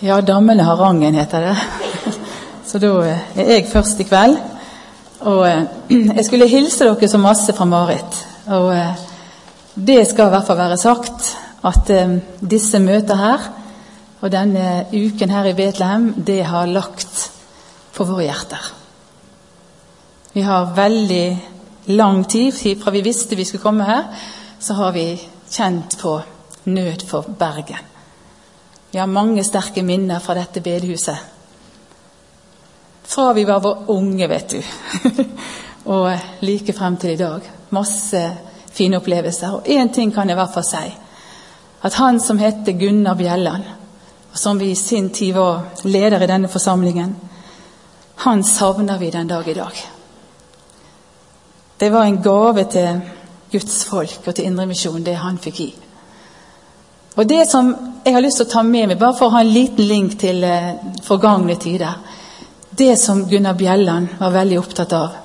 Ja, dammene har rangen, heter det. Så da er jeg først i kveld. Og eh, jeg skulle hilse dere så masse fra Marit. Og eh, det skal i hvert fall være sagt at eh, disse møter her og denne uken her i Betlehem, det har lagt på våre hjerter. Vi har veldig lang tid fra vi visste vi skulle komme her, så har vi kjent på nød for Bergen. Vi har mange sterke minner fra dette bedehuset. Fra vi var unge, vet du. og like frem til i dag. Masse fine opplevelser. Og én ting kan jeg i hvert fall si. At han som heter Gunnar Bjelland, og som vi i sin tid var leder i denne forsamlingen, han savner vi den dag i dag. Det var en gave til Guds folk og til Indremisjonen, det han fikk gi. Og det som jeg har lyst til å ta med meg, bare for å ha en liten link til eh, forgangne tider Det som Gunnar Bjelland var veldig opptatt av,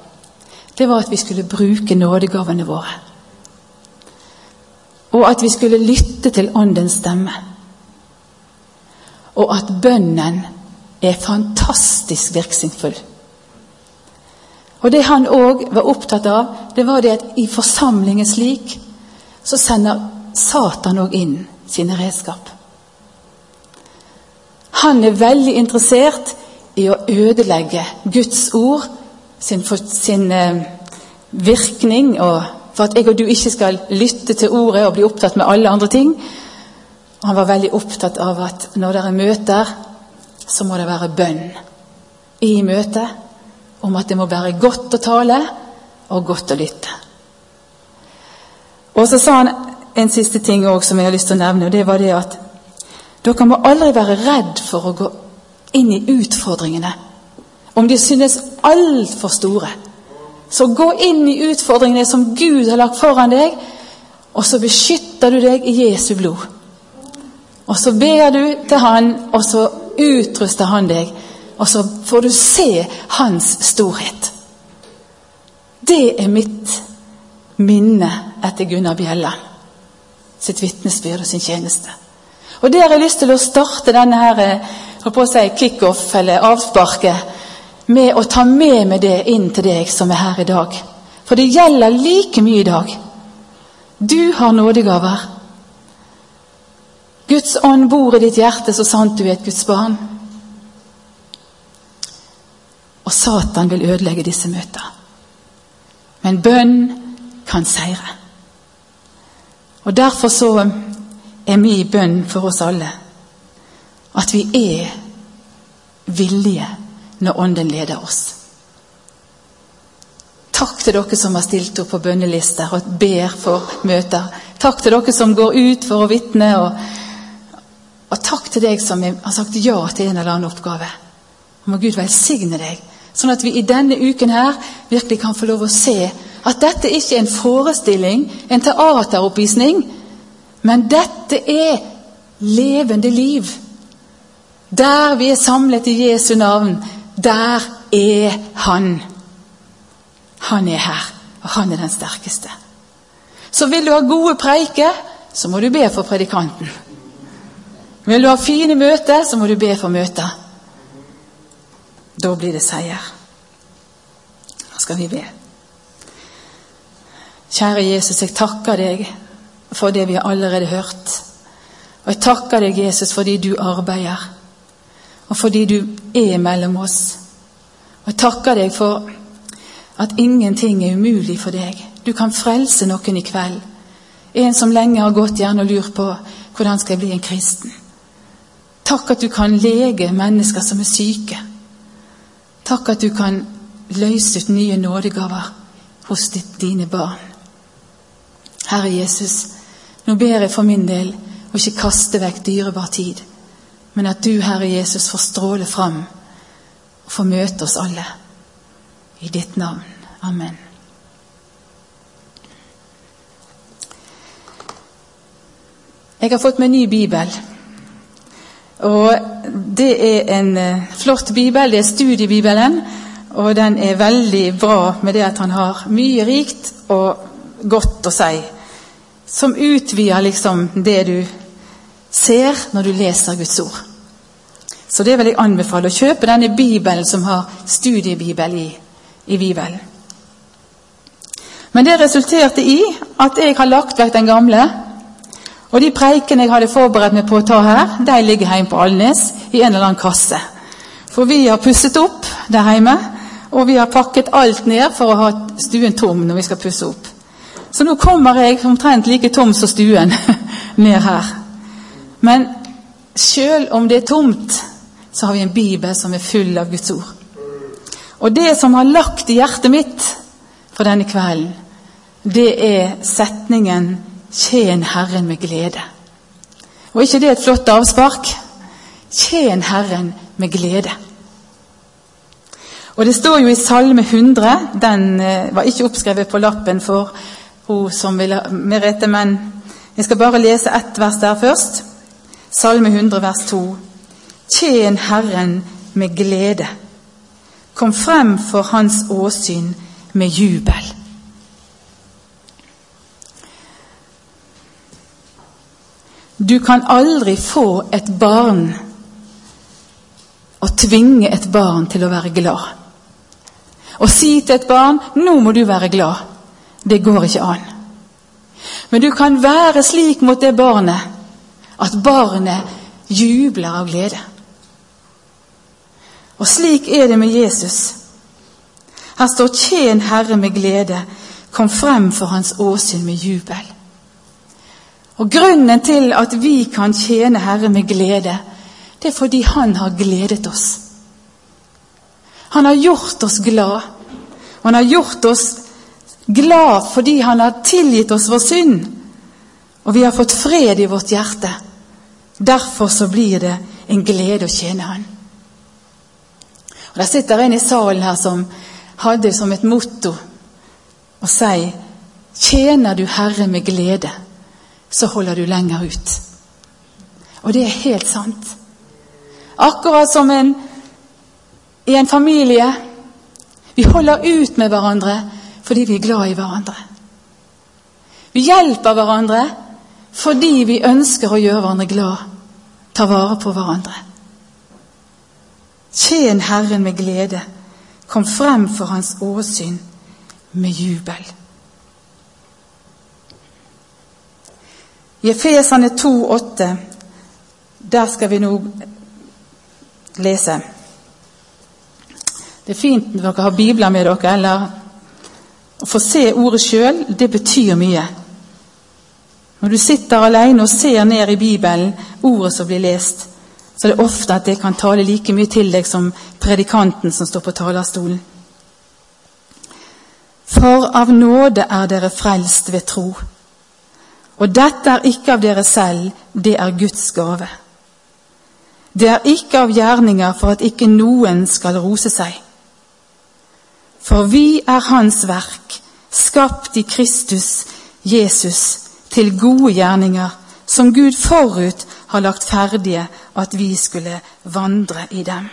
det var at vi skulle bruke nådegavene våre. Og at vi skulle lytte til Åndens stemme. Og at bønnen er fantastisk virkningsfull. Og det han òg var opptatt av, det var det at i forsamlingen slik så sender Satan òg inn sine redskap. Han er veldig interessert i å ødelegge Guds ord, sin, sin eh, virkning, og for at jeg og du ikke skal lytte til ordet og bli opptatt med alle andre ting. Han var veldig opptatt av at når det er møter, så må det være bønn i møtet. Om at det må være godt å tale og godt å lytte. Og så sa han en siste ting også, som jeg har lyst til å nevne, og det var det at dere må aldri være redd for å gå inn i utfordringene. Om de synes altfor store. Så gå inn i utfordringene som Gud har lagt foran deg, og så beskytter du deg i Jesu blod. Og så ber du til Han, og så utruster Han deg. Og så får du se Hans storhet. Det er mitt minne etter Gunnar Bjelland sitt vitnesbyrd og sin tjeneste. Og Der har jeg lyst til å starte denne her, eh, på å si kickoff, eller avsparket, med å ta med meg det inn til deg som er her i dag. For det gjelder like mye i dag. Du har nådegaver. Guds ånd bor i ditt hjerte så sant du er et Guds barn. Og Satan vil ødelegge disse møtene. Men bønn kan seire. Og Derfor så er min bønn for oss alle at vi er villige når Ånden leder oss. Takk til dere som har stilt opp på bønnelister og ber for møter. Takk til dere som går ut for å vitne. Og, og takk til deg som har sagt ja til en eller annen oppgave. Må Gud velsigne deg, sånn at vi i denne uken her virkelig kan få lov å se at dette ikke er en forestilling, en teateroppvisning, men dette er levende liv. Der vi er samlet i Jesu navn, der er Han. Han er her, og han er den sterkeste. Så vil du ha gode preiker, så må du be for predikanten. Vil du ha fine møter, så må du be for møter. Da blir det seier. Nå skal vi be. Kjære Jesus, jeg takker deg for det vi har allerede hørt. Og jeg takker deg, Jesus, fordi du arbeider, og fordi du er mellom oss. Og jeg takker deg for at ingenting er umulig for deg. Du kan frelse noen i kveld. En som lenge har gått gjerne og lurt på hvordan skal jeg bli en kristen. Takk at du kan lege mennesker som er syke. Takk at du kan løse ut nye nådegaver hos dine barn. Herre Jesus, nå ber jeg for min del å ikke kaste vekk dyrebar tid, men at du, Herre Jesus, får stråle fram og får møte oss alle. I ditt navn. Amen. Jeg har fått meg ny bibel. Og Det er en eh, flott bibel. Det er studiebibelen. Og den er veldig bra med det at han har mye rikt og godt å si som utvider liksom det du ser når du leser Guds ord. Så det vil jeg anbefale. Å kjøpe denne bibelen som har studiebibel i, i bibelen. Men det resulterte i at jeg har lagt vekk den gamle. Og de preikene jeg hadde forberedt meg på å ta her, de ligger hjemme på Alnes i en eller annen kasse. For vi har pusset opp der hjemme, og vi har pakket alt ned for å ha stuen tom når vi skal pusse opp. Så nå kommer jeg omtrent like tom som stuen ned her. Men sjøl om det er tomt, så har vi en bibel som er full av Guds ord. Og det som har lagt i hjertet mitt for denne kvelden, det er setningen 'Tjen Herren med glede'. Og ikke det et flott avspark? Tjen Herren med glede. Og Det står jo i Salme 100, den eh, var ikke oppskrevet på lappen for hun som ville Merete, men jeg skal bare lese ett vers der først. Salme 100, vers 2. Tjen Herren med glede. Kom frem for Hans åsyn med jubel. Du kan aldri få et barn og tvinge et barn til å være glad. Å si til et barn 'nå må du være glad', det går ikke an. Men du kan være slik mot det barnet at barnet jubler av glede. Og slik er det med Jesus. Her står 'Tjen Herre med glede', kom frem for Hans åsyn med jubel. Og Grunnen til at vi kan tjene Herre med glede, det er fordi Han har gledet oss. Han har gjort oss glad. Han har gjort oss glad fordi Han har tilgitt oss vår synd. Og vi har fått fred i vårt hjerte. Derfor så blir det en glede å tjene Han. Og Det sitter en i salen her som hadde som et motto å si Tjener du Herre med glede, så holder du lenger ut. Og det er helt sant. Akkurat som en, i en familie. Vi holder ut med hverandre fordi vi er glad i hverandre. Vi hjelper hverandre fordi vi ønsker å gjøre hverandre glad, ta vare på hverandre. Tjen Herren med glede. Kom frem for Hans åsyn med jubel. I Efesene 2,8, der skal vi nå lese. Det er fint når dere har bibler med dere, eller å få se ordet sjøl. Det betyr mye. Når du sitter alene og ser ned i Bibelen, ordet som blir lest, så det er ofte at det kan tale like mye til deg som predikanten som står på talerstolen. For av nåde er dere frelst ved tro. Og dette er ikke av dere selv, det er Guds gave. Det er ikke av gjerninger for at ikke noen skal rose seg. For vi er Hans verk, skapt i Kristus Jesus til gode gjerninger, som Gud forut har lagt ferdige at vi skulle vandre i dem.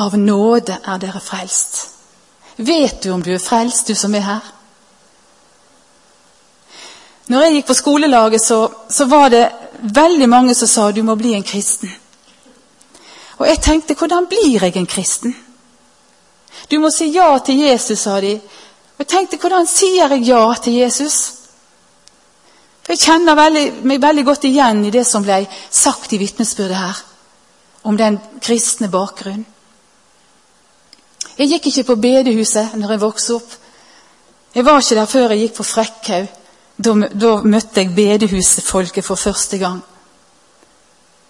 Av nåde er dere frelst. Vet du om du er frelst, du som er her? Når jeg gikk på skolelaget, så, så var det veldig mange som sa du må bli en kristen. Og jeg tenkte hvordan blir jeg en kristen? Du må si ja til Jesus, sa de. Og jeg tenkte hvordan sier jeg ja til Jesus? For Jeg kjenner veldig, meg veldig godt igjen i det som ble sagt i vitnesbyrdet her, om den kristne bakgrunnen. Jeg gikk ikke på bedehuset når jeg vokste opp. Jeg var ikke der før jeg gikk på Frekkhaug. Da, da, møtte jeg bedehusfolket for første gang.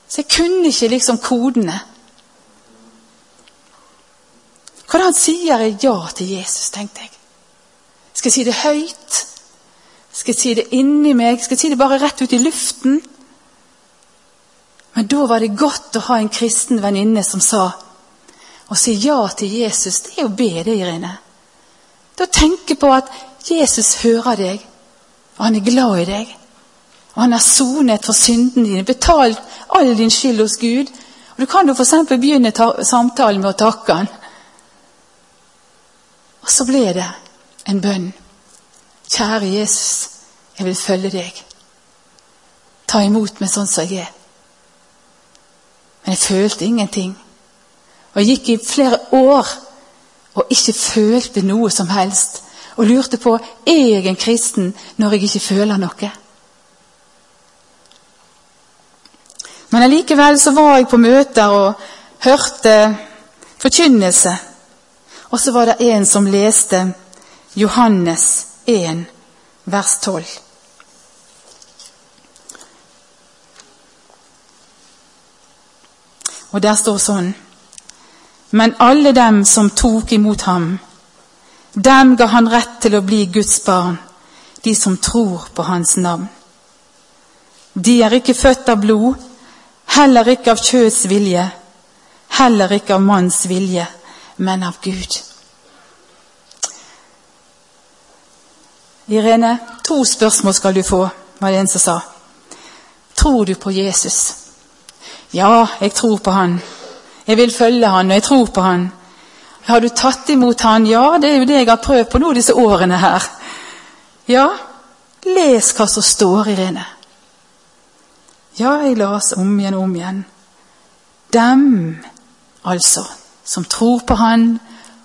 Så jeg kunne ikke liksom kodene. Hvordan sier er ja til Jesus, tenkte jeg. Skal jeg si det høyt? Skal jeg si det inni meg? Skal jeg si det bare rett ut i luften? Men da var det godt å ha en kristen venninne som sa å si ja til Jesus, det er å be, det, Irene. Det å tenke på at Jesus hører deg, og han er glad i deg. Og han har sonet for syndene dine, betalt all din skyld hos Gud. Og Du kan jo f.eks. begynne samtalen med å takke han. Og så ble det en bønn. Kjære Jesus, jeg vil følge deg. Ta imot meg sånn som jeg er. Men jeg følte ingenting. Og jeg gikk i flere år og ikke følte noe som helst. Og lurte på er jeg en kristen når jeg ikke føler noe. Men allikevel så var jeg på møter og hørte forkynnelse. Og så var det en som leste Johannes 1, vers 12. Og der står sånn Men alle dem som tok imot ham, dem ga han rett til å bli Guds barn, de som tror på hans navn. De er ikke født av blod, heller ikke av kjøds vilje, heller ikke av manns vilje, men av Gud. Irene, to spørsmål skal du få, var det en som sa. Tror du på Jesus? Ja, jeg tror på han. Jeg vil følge han, og jeg tror på han. Har du tatt imot han? Ja, det er jo det jeg har prøvd på nå disse årene her. Ja, les hva som står, Irene. Ja, jeg las om igjen og om igjen. Dem, altså, som tror på Han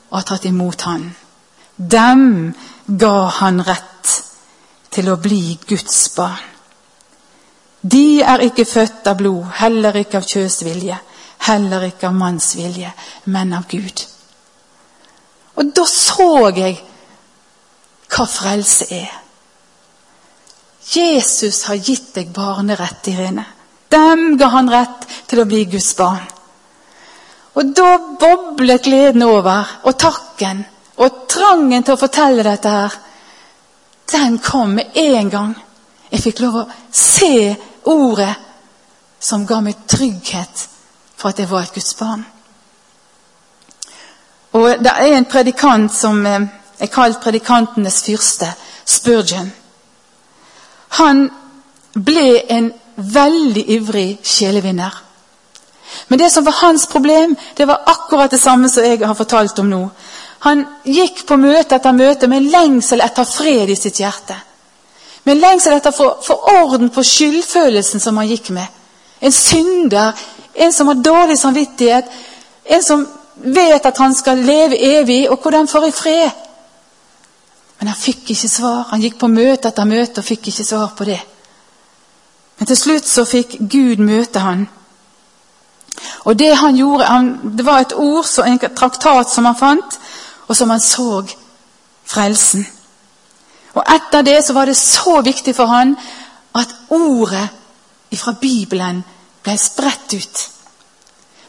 og har tatt imot Han. Dem ga Han rett til å bli Guds barn. De er ikke født av blod, heller ikke av kjøs vilje, heller ikke av manns vilje, men av Gud. Og da så jeg hva frelse er. Jesus har gitt deg barnerett, Irene. Dem ga han rett til å bli Guds barn. Og da boblet gleden over, og takken, og trangen til å fortelle dette her. Den kom med en gang. Jeg fikk lov å se ordet som ga meg trygghet for at jeg var et Guds barn. Og Det er en predikant som eh, er kalt predikantenes fyrste, Spurgeon. Han ble en veldig ivrig sjelevinner. Men det som var hans problem, det var akkurat det samme som jeg har fortalt om nå. Han gikk på møte etter møte med lengsel etter fred i sitt hjerte. Med lengsel etter å få orden på skyldfølelsen som han gikk med. En synder, en som har dårlig samvittighet, en som vet at han skal leve evig, og hvordan får jeg fred? Men han fikk ikke svar. Han gikk på møte etter møte og fikk ikke svar på det. Men til slutt så fikk Gud møte han. Og det han gjorde, han, det var et ord, en traktat som han fant, og som han så frelsen. Og etter det så var det så viktig for han at ordet fra Bibelen ble spredt ut.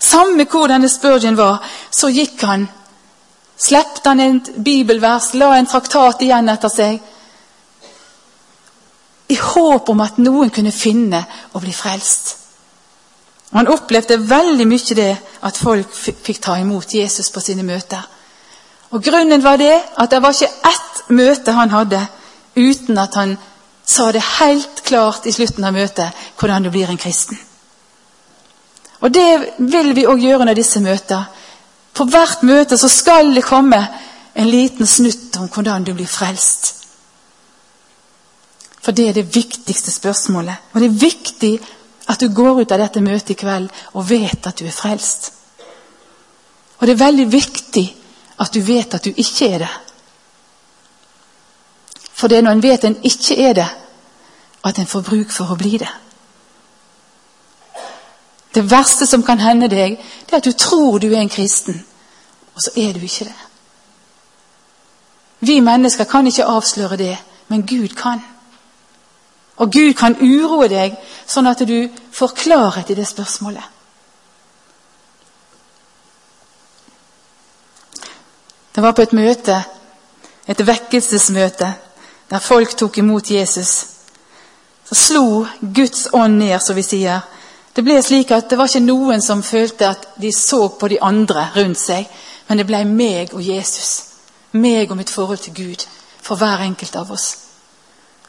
Samme hvor denne Spurgeon var, så gikk han. Slepte han en bibelvers, la en traktat igjen etter seg. I håp om at noen kunne finne og bli frelst. Han opplevde veldig mye det at folk fikk ta imot Jesus på sine møter. Og Grunnen var det at det var ikke ett møte han hadde uten at han sa det helt klart i slutten av møtet hvordan du blir en kristen. Og Det vil vi òg gjøre under disse møter. På hvert møte så skal det komme en liten snutt om hvordan du blir frelst. For det er det viktigste spørsmålet. Og det er viktig at du går ut av dette møtet i kveld og vet at du er frelst. Og det er veldig viktig at du vet at du ikke er det. For det er når en vet en ikke er det, at en får bruk for å bli det. Det verste som kan hende deg, det er at du tror du er en kristen, og så er du ikke det. Vi mennesker kan ikke avsløre det, men Gud kan. Og Gud kan uroe deg, sånn at du får klarhet i det spørsmålet. Det var på et møte, et vekkelsesmøte, der folk tok imot Jesus. Så slo Guds ånd ned, som vi sier, det ble slik at det var ikke noen som følte at de så på de andre rundt seg, men det ble meg og Jesus. Meg og mitt forhold til Gud for hver enkelt av oss.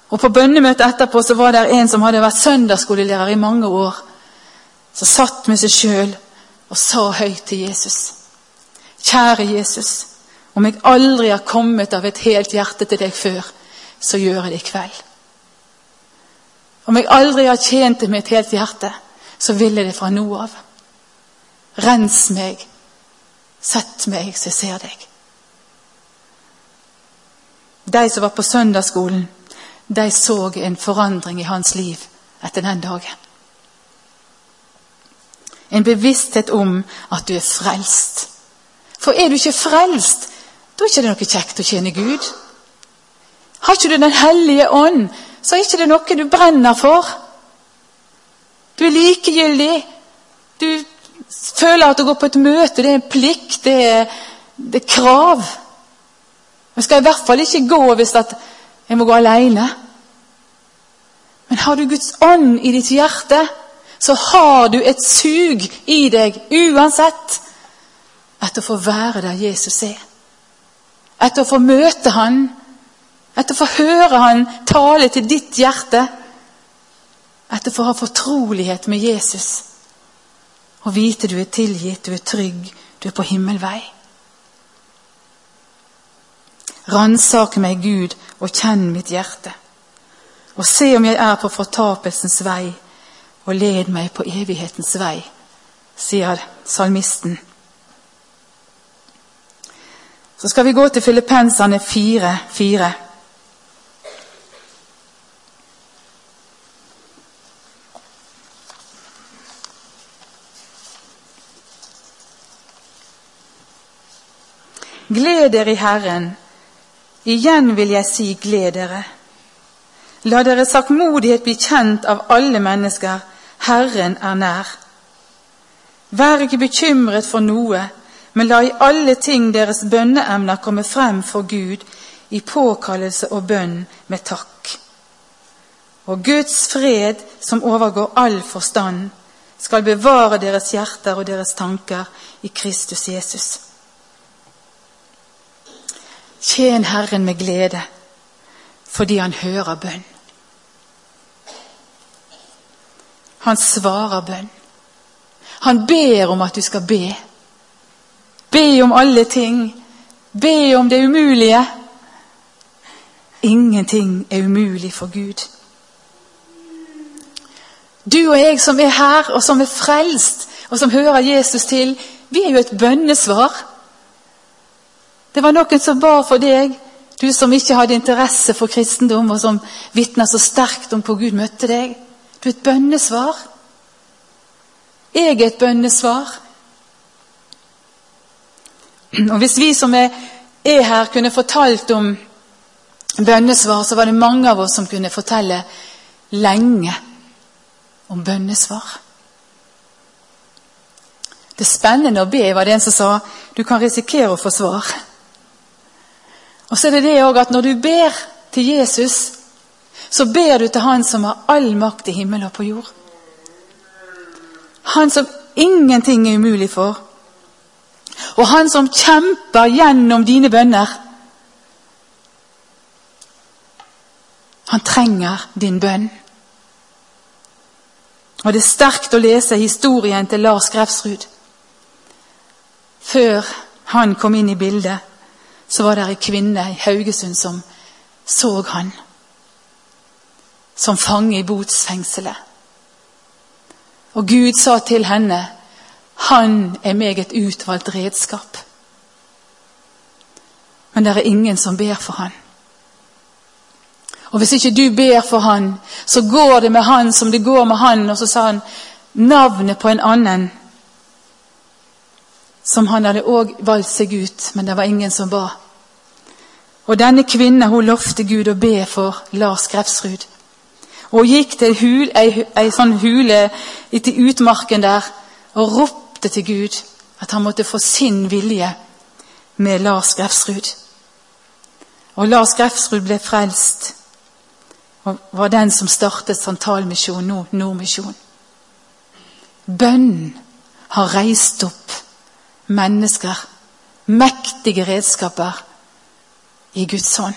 Og På bønnemøtet etterpå så var det en som hadde vært søndagsskolelærer i mange år. Som satt med seg sjøl og sa høyt til Jesus. Kjære Jesus, om jeg aldri har kommet av et helt hjerte til deg før, så gjør jeg det i kveld. Om jeg aldri har tjent deg med et helt hjerte, så vil jeg det fra nå av. Rens meg. Sett meg så jeg ser deg. De som var på søndagsskolen, de så en forandring i hans liv etter den dagen. En bevissthet om at du er frelst. For er du ikke frelst, da er det ikke noe kjekt å tjene Gud. Har ikke du Den hellige ånd, så er ikke det noe du brenner for. Du er likegyldig. Du føler at å gå på et møte det er en plikt, det er, det er krav. Jeg skal i hvert fall ikke gå hvis jeg må gå alene. Men har du Guds ånd i ditt hjerte, så har du et sug i deg uansett etter å få være der Jesus er. Etter å få møte Han, etter å få høre Han tale til ditt hjerte. Etter å få ha fortrolighet med Jesus og vite du er tilgitt, du er trygg, du er på himmelvei. Ransak meg, Gud, og kjenn mitt hjerte. Og se om jeg er på fortapelsens vei, og led meg på evighetens vei, sier salmisten. Så skal vi gå til Filippensene 4, 4. Gled dere i Herren. Igjen vil jeg si gled dere. La deres sakmodighet bli kjent av alle mennesker. Herren er nær. Vær ikke bekymret for noe, men la i alle ting deres bønneemner komme frem for Gud i påkallelse og bønn med takk. Og Guds fred, som overgår all forstand, skal bevare deres hjerter og deres tanker i Kristus Jesus. Tjen Herren med glede, fordi han hører bønn. Han svarer bønn. Han ber om at du skal be. Be om alle ting. Be om det umulige. Ingenting er umulig for Gud. Du og jeg som er her, og som er frelst, og som hører Jesus til, vi er jo et bønnesvar. Det var noen som ba for deg, du som ikke hadde interesse for kristendom, og som vitna så sterkt om hvor Gud møtte deg. Du er et bønnesvar. Jeg er et bønnesvar. Og Hvis vi som er, er her, kunne fortalt om bønnesvar, så var det mange av oss som kunne fortelle lenge om bønnesvar. Det spennende å be, var det en som sa. Du kan risikere å få svar. Og så er det det òg at når du ber til Jesus, så ber du til Han som har all makt i himmel og på jord. Han som ingenting er umulig for. Og han som kjemper gjennom dine bønner. Han trenger din bønn. Og det er sterkt å lese historien til Lars Grefsrud. Før han kom inn i bildet så var det ei kvinne i Haugesund som så han. Som fange i botsfengselet. Og Gud sa til henne, 'Han er meg et utvalgt redskap'. Men det er ingen som ber for han. Og hvis ikke du ber for han, så går det med han som det går med han. Og så sa han navnet på en annen som han hadde òg valgt seg ut, men det var ingen som ba. Og denne kvinnen hun lovte Gud å be for Lars Grefsrud. Og hun gikk til hul, ei, ei sånn hule etter utmarken der og ropte til Gud at han måtte få sin vilje med Lars Grefsrud. Og Lars Grefsrud ble frelst og var den som startet Santalmisjonen, nå Nordmisjon. Bønnen har reist opp mennesker. Mektige redskaper i Guds hånd.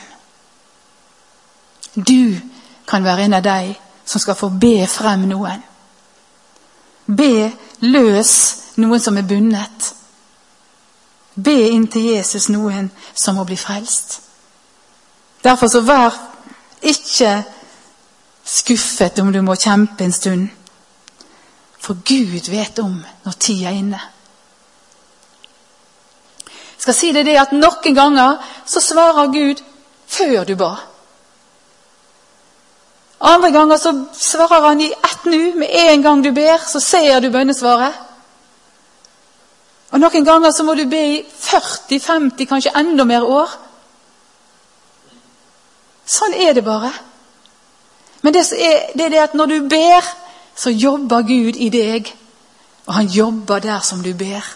Du kan være en av de som skal få be frem noen. Be løs noen som er bundet. Be inn til Jesus noen som må bli frelst. Derfor så vær ikke skuffet om du må kjempe en stund. For Gud vet om når tida er inne. Skal si deg det at noen ganger så svarer Gud før du ba. Andre ganger så svarer han i ett nu. Med en gang du ber, så ser du bønnesvaret. Og Noen ganger så må du be i 40-50, kanskje enda mer år. Sånn er det bare. Men det er, det er det at når du ber, så jobber Gud i deg. Og han jobber der som du ber.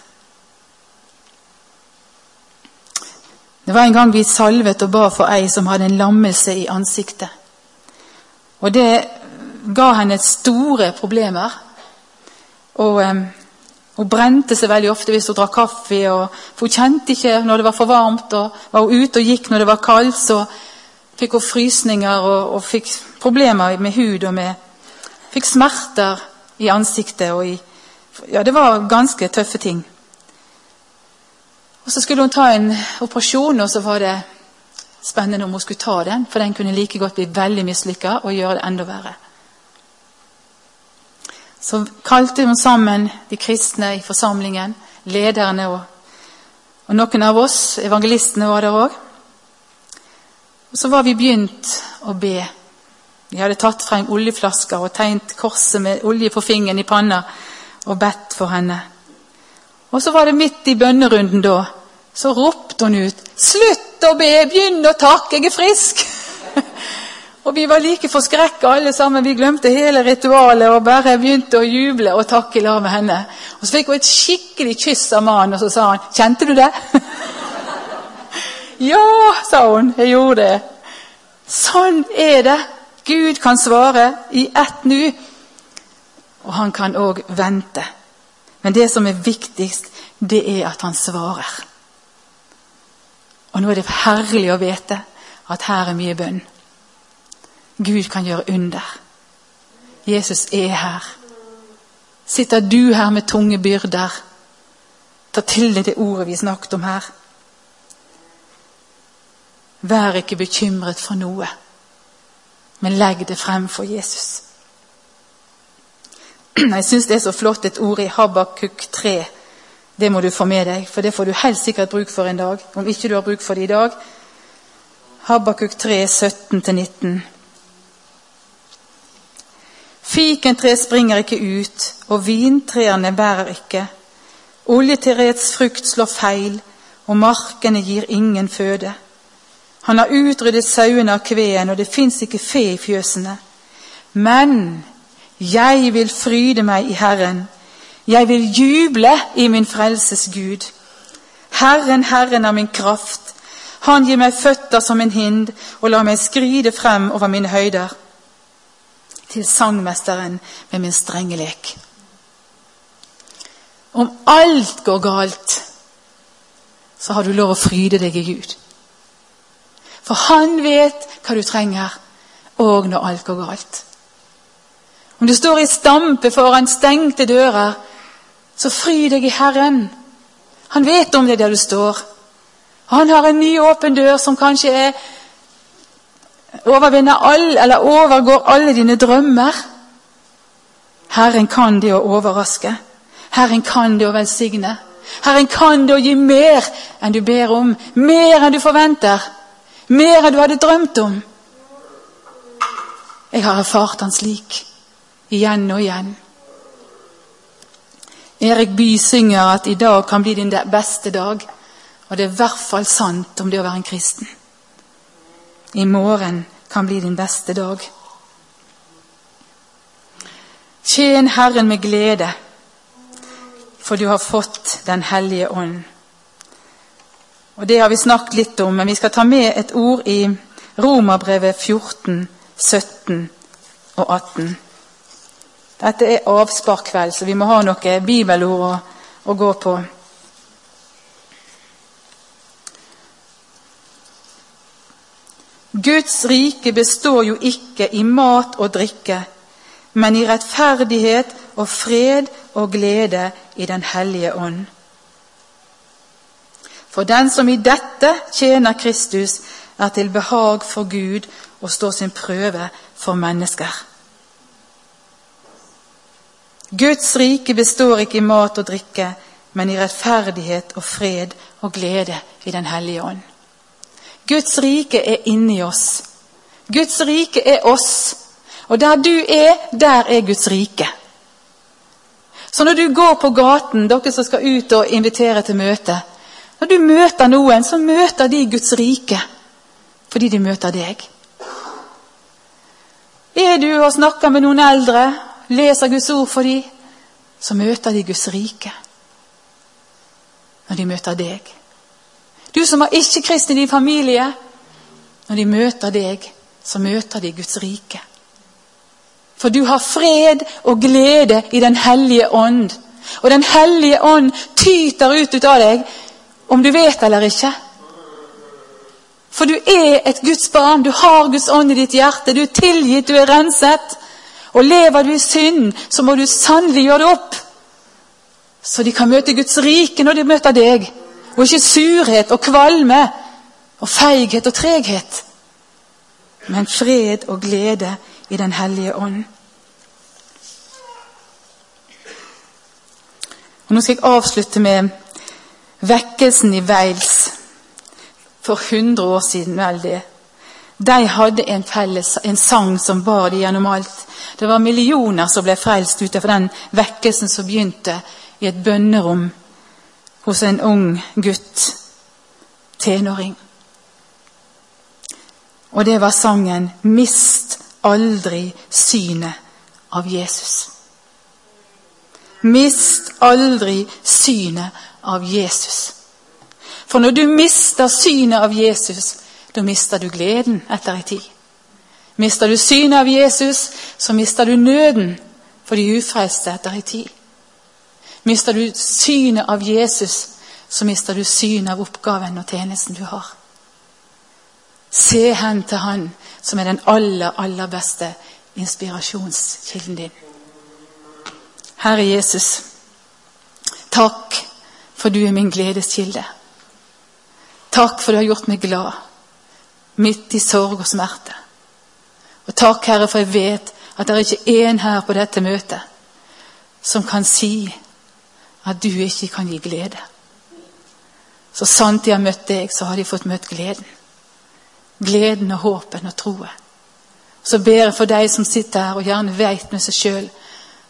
Det var en gang vi salvet og ba for ei som hadde en lammelse i ansiktet. Og det ga henne store problemer. Og um, Hun brente seg veldig ofte hvis hun drakk kaffe. Og, for Hun kjente ikke når det var for varmt. og Var hun ute og gikk når det var kaldt, så fikk hun frysninger og, og fikk problemer med hud og med Fikk smerter i ansiktet. og i, ja, Det var ganske tøffe ting. Og Så skulle hun ta en operasjon, og så var det spennende om hun skulle ta den, for den kunne like godt bli veldig mislykka og gjøre det enda verre. Så kalte hun sammen de kristne i forsamlingen, lederne og, og noen av oss, evangelistene, var der òg. Og så var vi begynt å be. Vi hadde tatt frem oljeflasker og tegnet korset med olje på fingeren i panna og bedt for henne. Og så var det midt i bønnerunden da, så ropte hun ut 'Slutt å be, begynn å takke, jeg er frisk'. og vi var like forskrekka alle sammen. Vi glemte hele ritualet og bare begynte å juble og takke i lag med henne. Og så fikk hun et skikkelig kyss av mannen, og så sa han 'Kjente du det?' ja, sa hun. Jeg gjorde det. Sånn er det. Gud kan svare i ett nu, og han kan òg vente. Men det som er viktigst, det er at han svarer. Og nå er det herlig å vite at her er mye bønn. Gud kan gjøre under. Jesus er her. Sitter du her med tunge byrder? Ta til deg det ordet vi snakket om her. Vær ikke bekymret for noe, men legg det frem for Jesus. Jeg syns det er så flott et ord i Habakuk 3. Det må du få med deg, for det får du helt sikkert bruk for en dag. Om ikke du har bruk for det i dag. Habakuk 3, 17-19. Fikentre springer ikke ut, og vintrærne bærer ikke. Oljeterets frukt slår feil, og markene gir ingen føde. Han har utryddet sauene av kveen, og det fins ikke fe i fjøsene. Men jeg vil fryde meg i Herren. Jeg vil juble i min frelses Gud. Herren, Herren er min kraft. Han gir meg føtter som en hind og lar meg skride frem over mine høyder. Til sangmesteren med min strenge lek. Om alt går galt, så har du lov å fryde deg i Gud. For han vet hva du trenger, òg når alt går galt. Om du står i stampe foran stengte dører, så fry deg i Herren. Han vet om det der du står. Han har en ny åpen dør som kanskje er overvinner all, eller overgår alle dine drømmer. Herren kan det å overraske. Herren kan det å velsigne. Herren kan det å gi mer enn du ber om, mer enn du forventer. Mer enn du hadde drømt om. Jeg har erfart han slik, igjen og igjen. Erik Bye synger at i dag kan bli din beste dag. Og det er i hvert fall sant om det å være en kristen. I morgen kan bli din beste dag. Tjen Herren med glede, for du har fått Den hellige ånd. Og Det har vi snakket litt om, men vi skal ta med et ord i Romerbrevet 14, 17 og 18. Dette er avsparkveld, så vi må ha noe bibelord å, å gå på. Guds rike består jo ikke i mat og drikke, men i rettferdighet og fred og glede i Den hellige ånd. For den som i dette tjener Kristus, er til behag for Gud og står sin prøve for mennesker. Guds rike består ikke i mat og drikke, men i rettferdighet og fred og glede i Den hellige ånd. Guds rike er inni oss. Guds rike er oss. Og der du er, der er Guds rike. Så når du går på gaten, dere som skal ut og invitere til møte Når du møter noen, så møter de Guds rike fordi de møter deg. Er du og snakker med noen eldre, leser Guds ord for dem, så møter de Guds rike når de møter deg. Du som har ikke-kristen i din familie, når de møter deg, så møter de Guds rike. For du har fred og glede i Den hellige ånd. Og Den hellige ånd tyter ut, av deg, om du vet eller ikke. For du er et Guds barn. Du har Guds ånd i ditt hjerte. Du er tilgitt, du er renset. Og lever du i synd, så må du sannelig gjøre det opp. Så de kan møte Guds rike når de møter deg. Og ikke surhet og kvalme og feighet og treghet. Men fred og glede i Den hellige ånd. Og Nå skal jeg avslutte med vekkelsen i Wales for 100 år siden. vel det. De hadde en, felles, en sang som bar de gjennom alt. Det var millioner som ble frelst ut av den vekkelsen som begynte i et bønnerom hos en ung gutt, tenåring. Og det var sangen 'Mist aldri synet av Jesus'. Mist aldri synet av Jesus. For når du mister synet av Jesus, da mister du gleden etter en tid. Mister du synet av Jesus, så mister du nøden for de ufrelste etter en tid. Mister du synet av Jesus, så mister du synet av oppgaven og tjenesten du har. Se hen til Han som er den aller, aller beste inspirasjonskilden din. Herre Jesus, takk for du er min gledeskilde. Takk for du har gjort meg glad midt i sorg og smerte. Og takk, Herre, for jeg vet at det er ikke én her på dette møtet som kan si at du ikke kan gi glede. Så sant de har møtt deg, så har de fått møtt gleden. Gleden og håpen og troen. Så ber jeg for deg som sitter her og gjerne vet med seg sjøl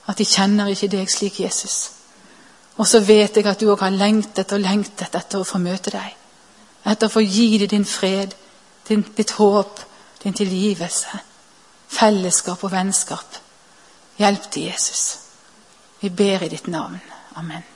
at de kjenner ikke deg slik, Jesus. Og så vet jeg at du òg har lengtet og lengtet etter å få møte deg. Etter å få gi deg din fred, ditt håp, din tilgivelse, fellesskap og vennskap. Hjelp til Jesus. Vi ber i ditt navn. Amen.